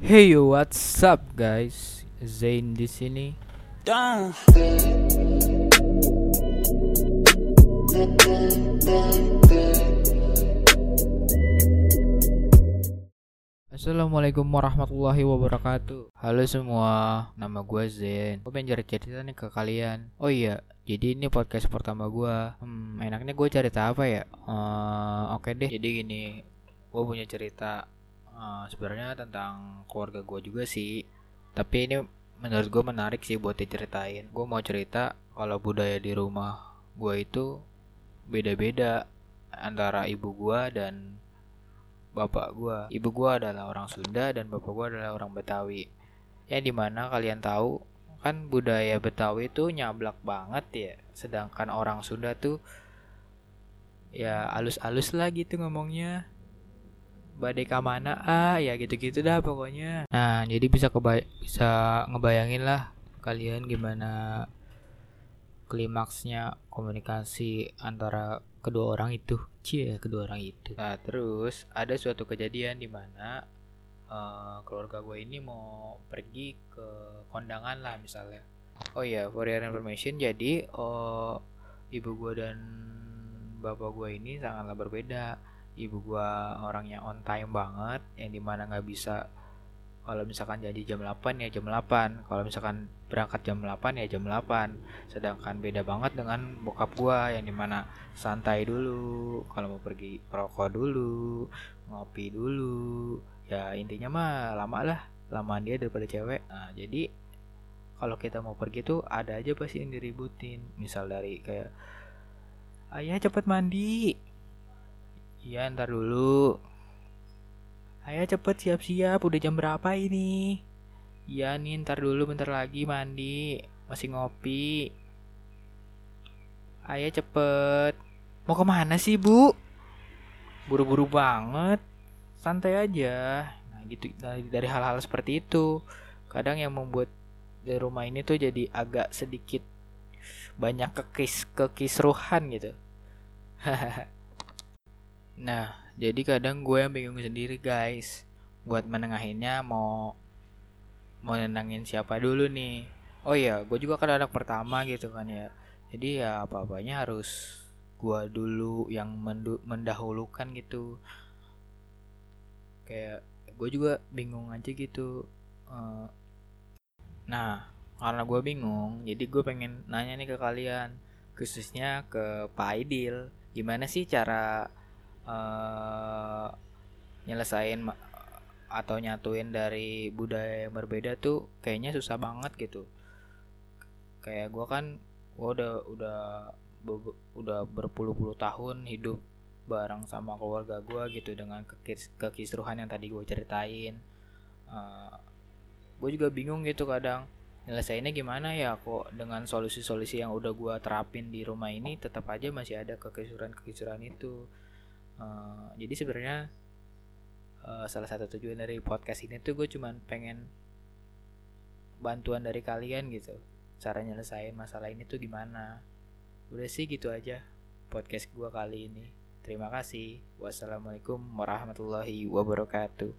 Hey yo, what's up guys? Zain di sini. Assalamualaikum warahmatullahi wabarakatuh. Halo semua, nama gue Zain. Gue pengen cerita nih ke kalian. Oh iya, jadi ini podcast pertama gue. Hmm, enaknya gue cerita apa ya? Eh, Oke deh. Jadi gini, gue punya cerita eh, sebenarnya tentang keluarga gue juga sih. Tapi ini menurut gue menarik sih buat diceritain. Gue mau cerita kalau budaya di rumah gue itu beda-beda antara ibu gue dan bapak gua. Ibu gua adalah orang Sunda dan bapak gua adalah orang Betawi. Ya di mana kalian tahu kan budaya Betawi itu nyablak banget ya. Sedangkan orang Sunda tuh ya alus-alus lah gitu ngomongnya. Badai kamana? Ah ya gitu-gitu dah pokoknya. Nah jadi bisa kebay bisa ngebayangin lah kalian gimana klimaksnya komunikasi antara kedua orang itu. Cie kedua orang itu. Nah terus ada suatu kejadian di mana eh, keluarga gue ini mau pergi ke kondangan lah misalnya. Oh ya for your information jadi oh, ibu gue dan bapak gue ini sangatlah berbeda ibu gue orangnya on time banget yang di mana nggak bisa kalau misalkan jadi jam 8 ya jam 8 kalau misalkan berangkat jam 8 ya jam 8 sedangkan beda banget dengan bokap gua yang di mana santai dulu kalau mau pergi rokok dulu ngopi dulu. Ya intinya mah lama lah lamaan dia daripada cewek. Nah jadi kalau kita mau pergi tuh ada aja pasti yang diributin. Misal dari kayak ayah cepet mandi iya ntar dulu Ayo cepet siap-siap, udah jam berapa ini? Iya nih, ntar dulu bentar lagi mandi, masih ngopi. Ayo cepet. Mau ke mana sih bu? Buru-buru banget. Santai aja. Nah gitu dari, hal-hal seperti itu. Kadang yang membuat di rumah ini tuh jadi agak sedikit banyak kekis kekisruhan gitu. nah, jadi kadang gue yang bingung sendiri guys. Buat menengahinnya mau mau nenangin siapa dulu nih. Oh iya gue juga kan anak pertama gitu kan ya. Jadi ya apa apanya harus gue dulu yang mendahulukan gitu. Kayak gue juga bingung aja gitu. Eh, nah karena gue bingung jadi gue pengen nanya nih ke kalian khususnya ke Pak Aidil. Gimana sih cara eh nyelesain atau nyatuin dari budaya yang berbeda tuh kayaknya susah banget gitu. Kayak gua kan gua udah udah be- udah berpuluh-puluh tahun hidup bareng sama keluarga gua gitu dengan kekis- kekisruhan yang tadi gue ceritain. Eh, gue juga bingung gitu kadang nyelesainnya gimana ya kok dengan solusi-solusi yang udah gua terapin di rumah ini tetap aja masih ada kekisuran-kekisuran itu Eh, jadi sebenarnya eh, salah satu tujuan dari podcast ini tuh gue cuman pengen bantuan dari kalian gitu. Cara nyelesain masalah ini tuh gimana? Udah sih gitu aja podcast gue kali ini. Terima kasih. Wassalamualaikum warahmatullahi wabarakatuh.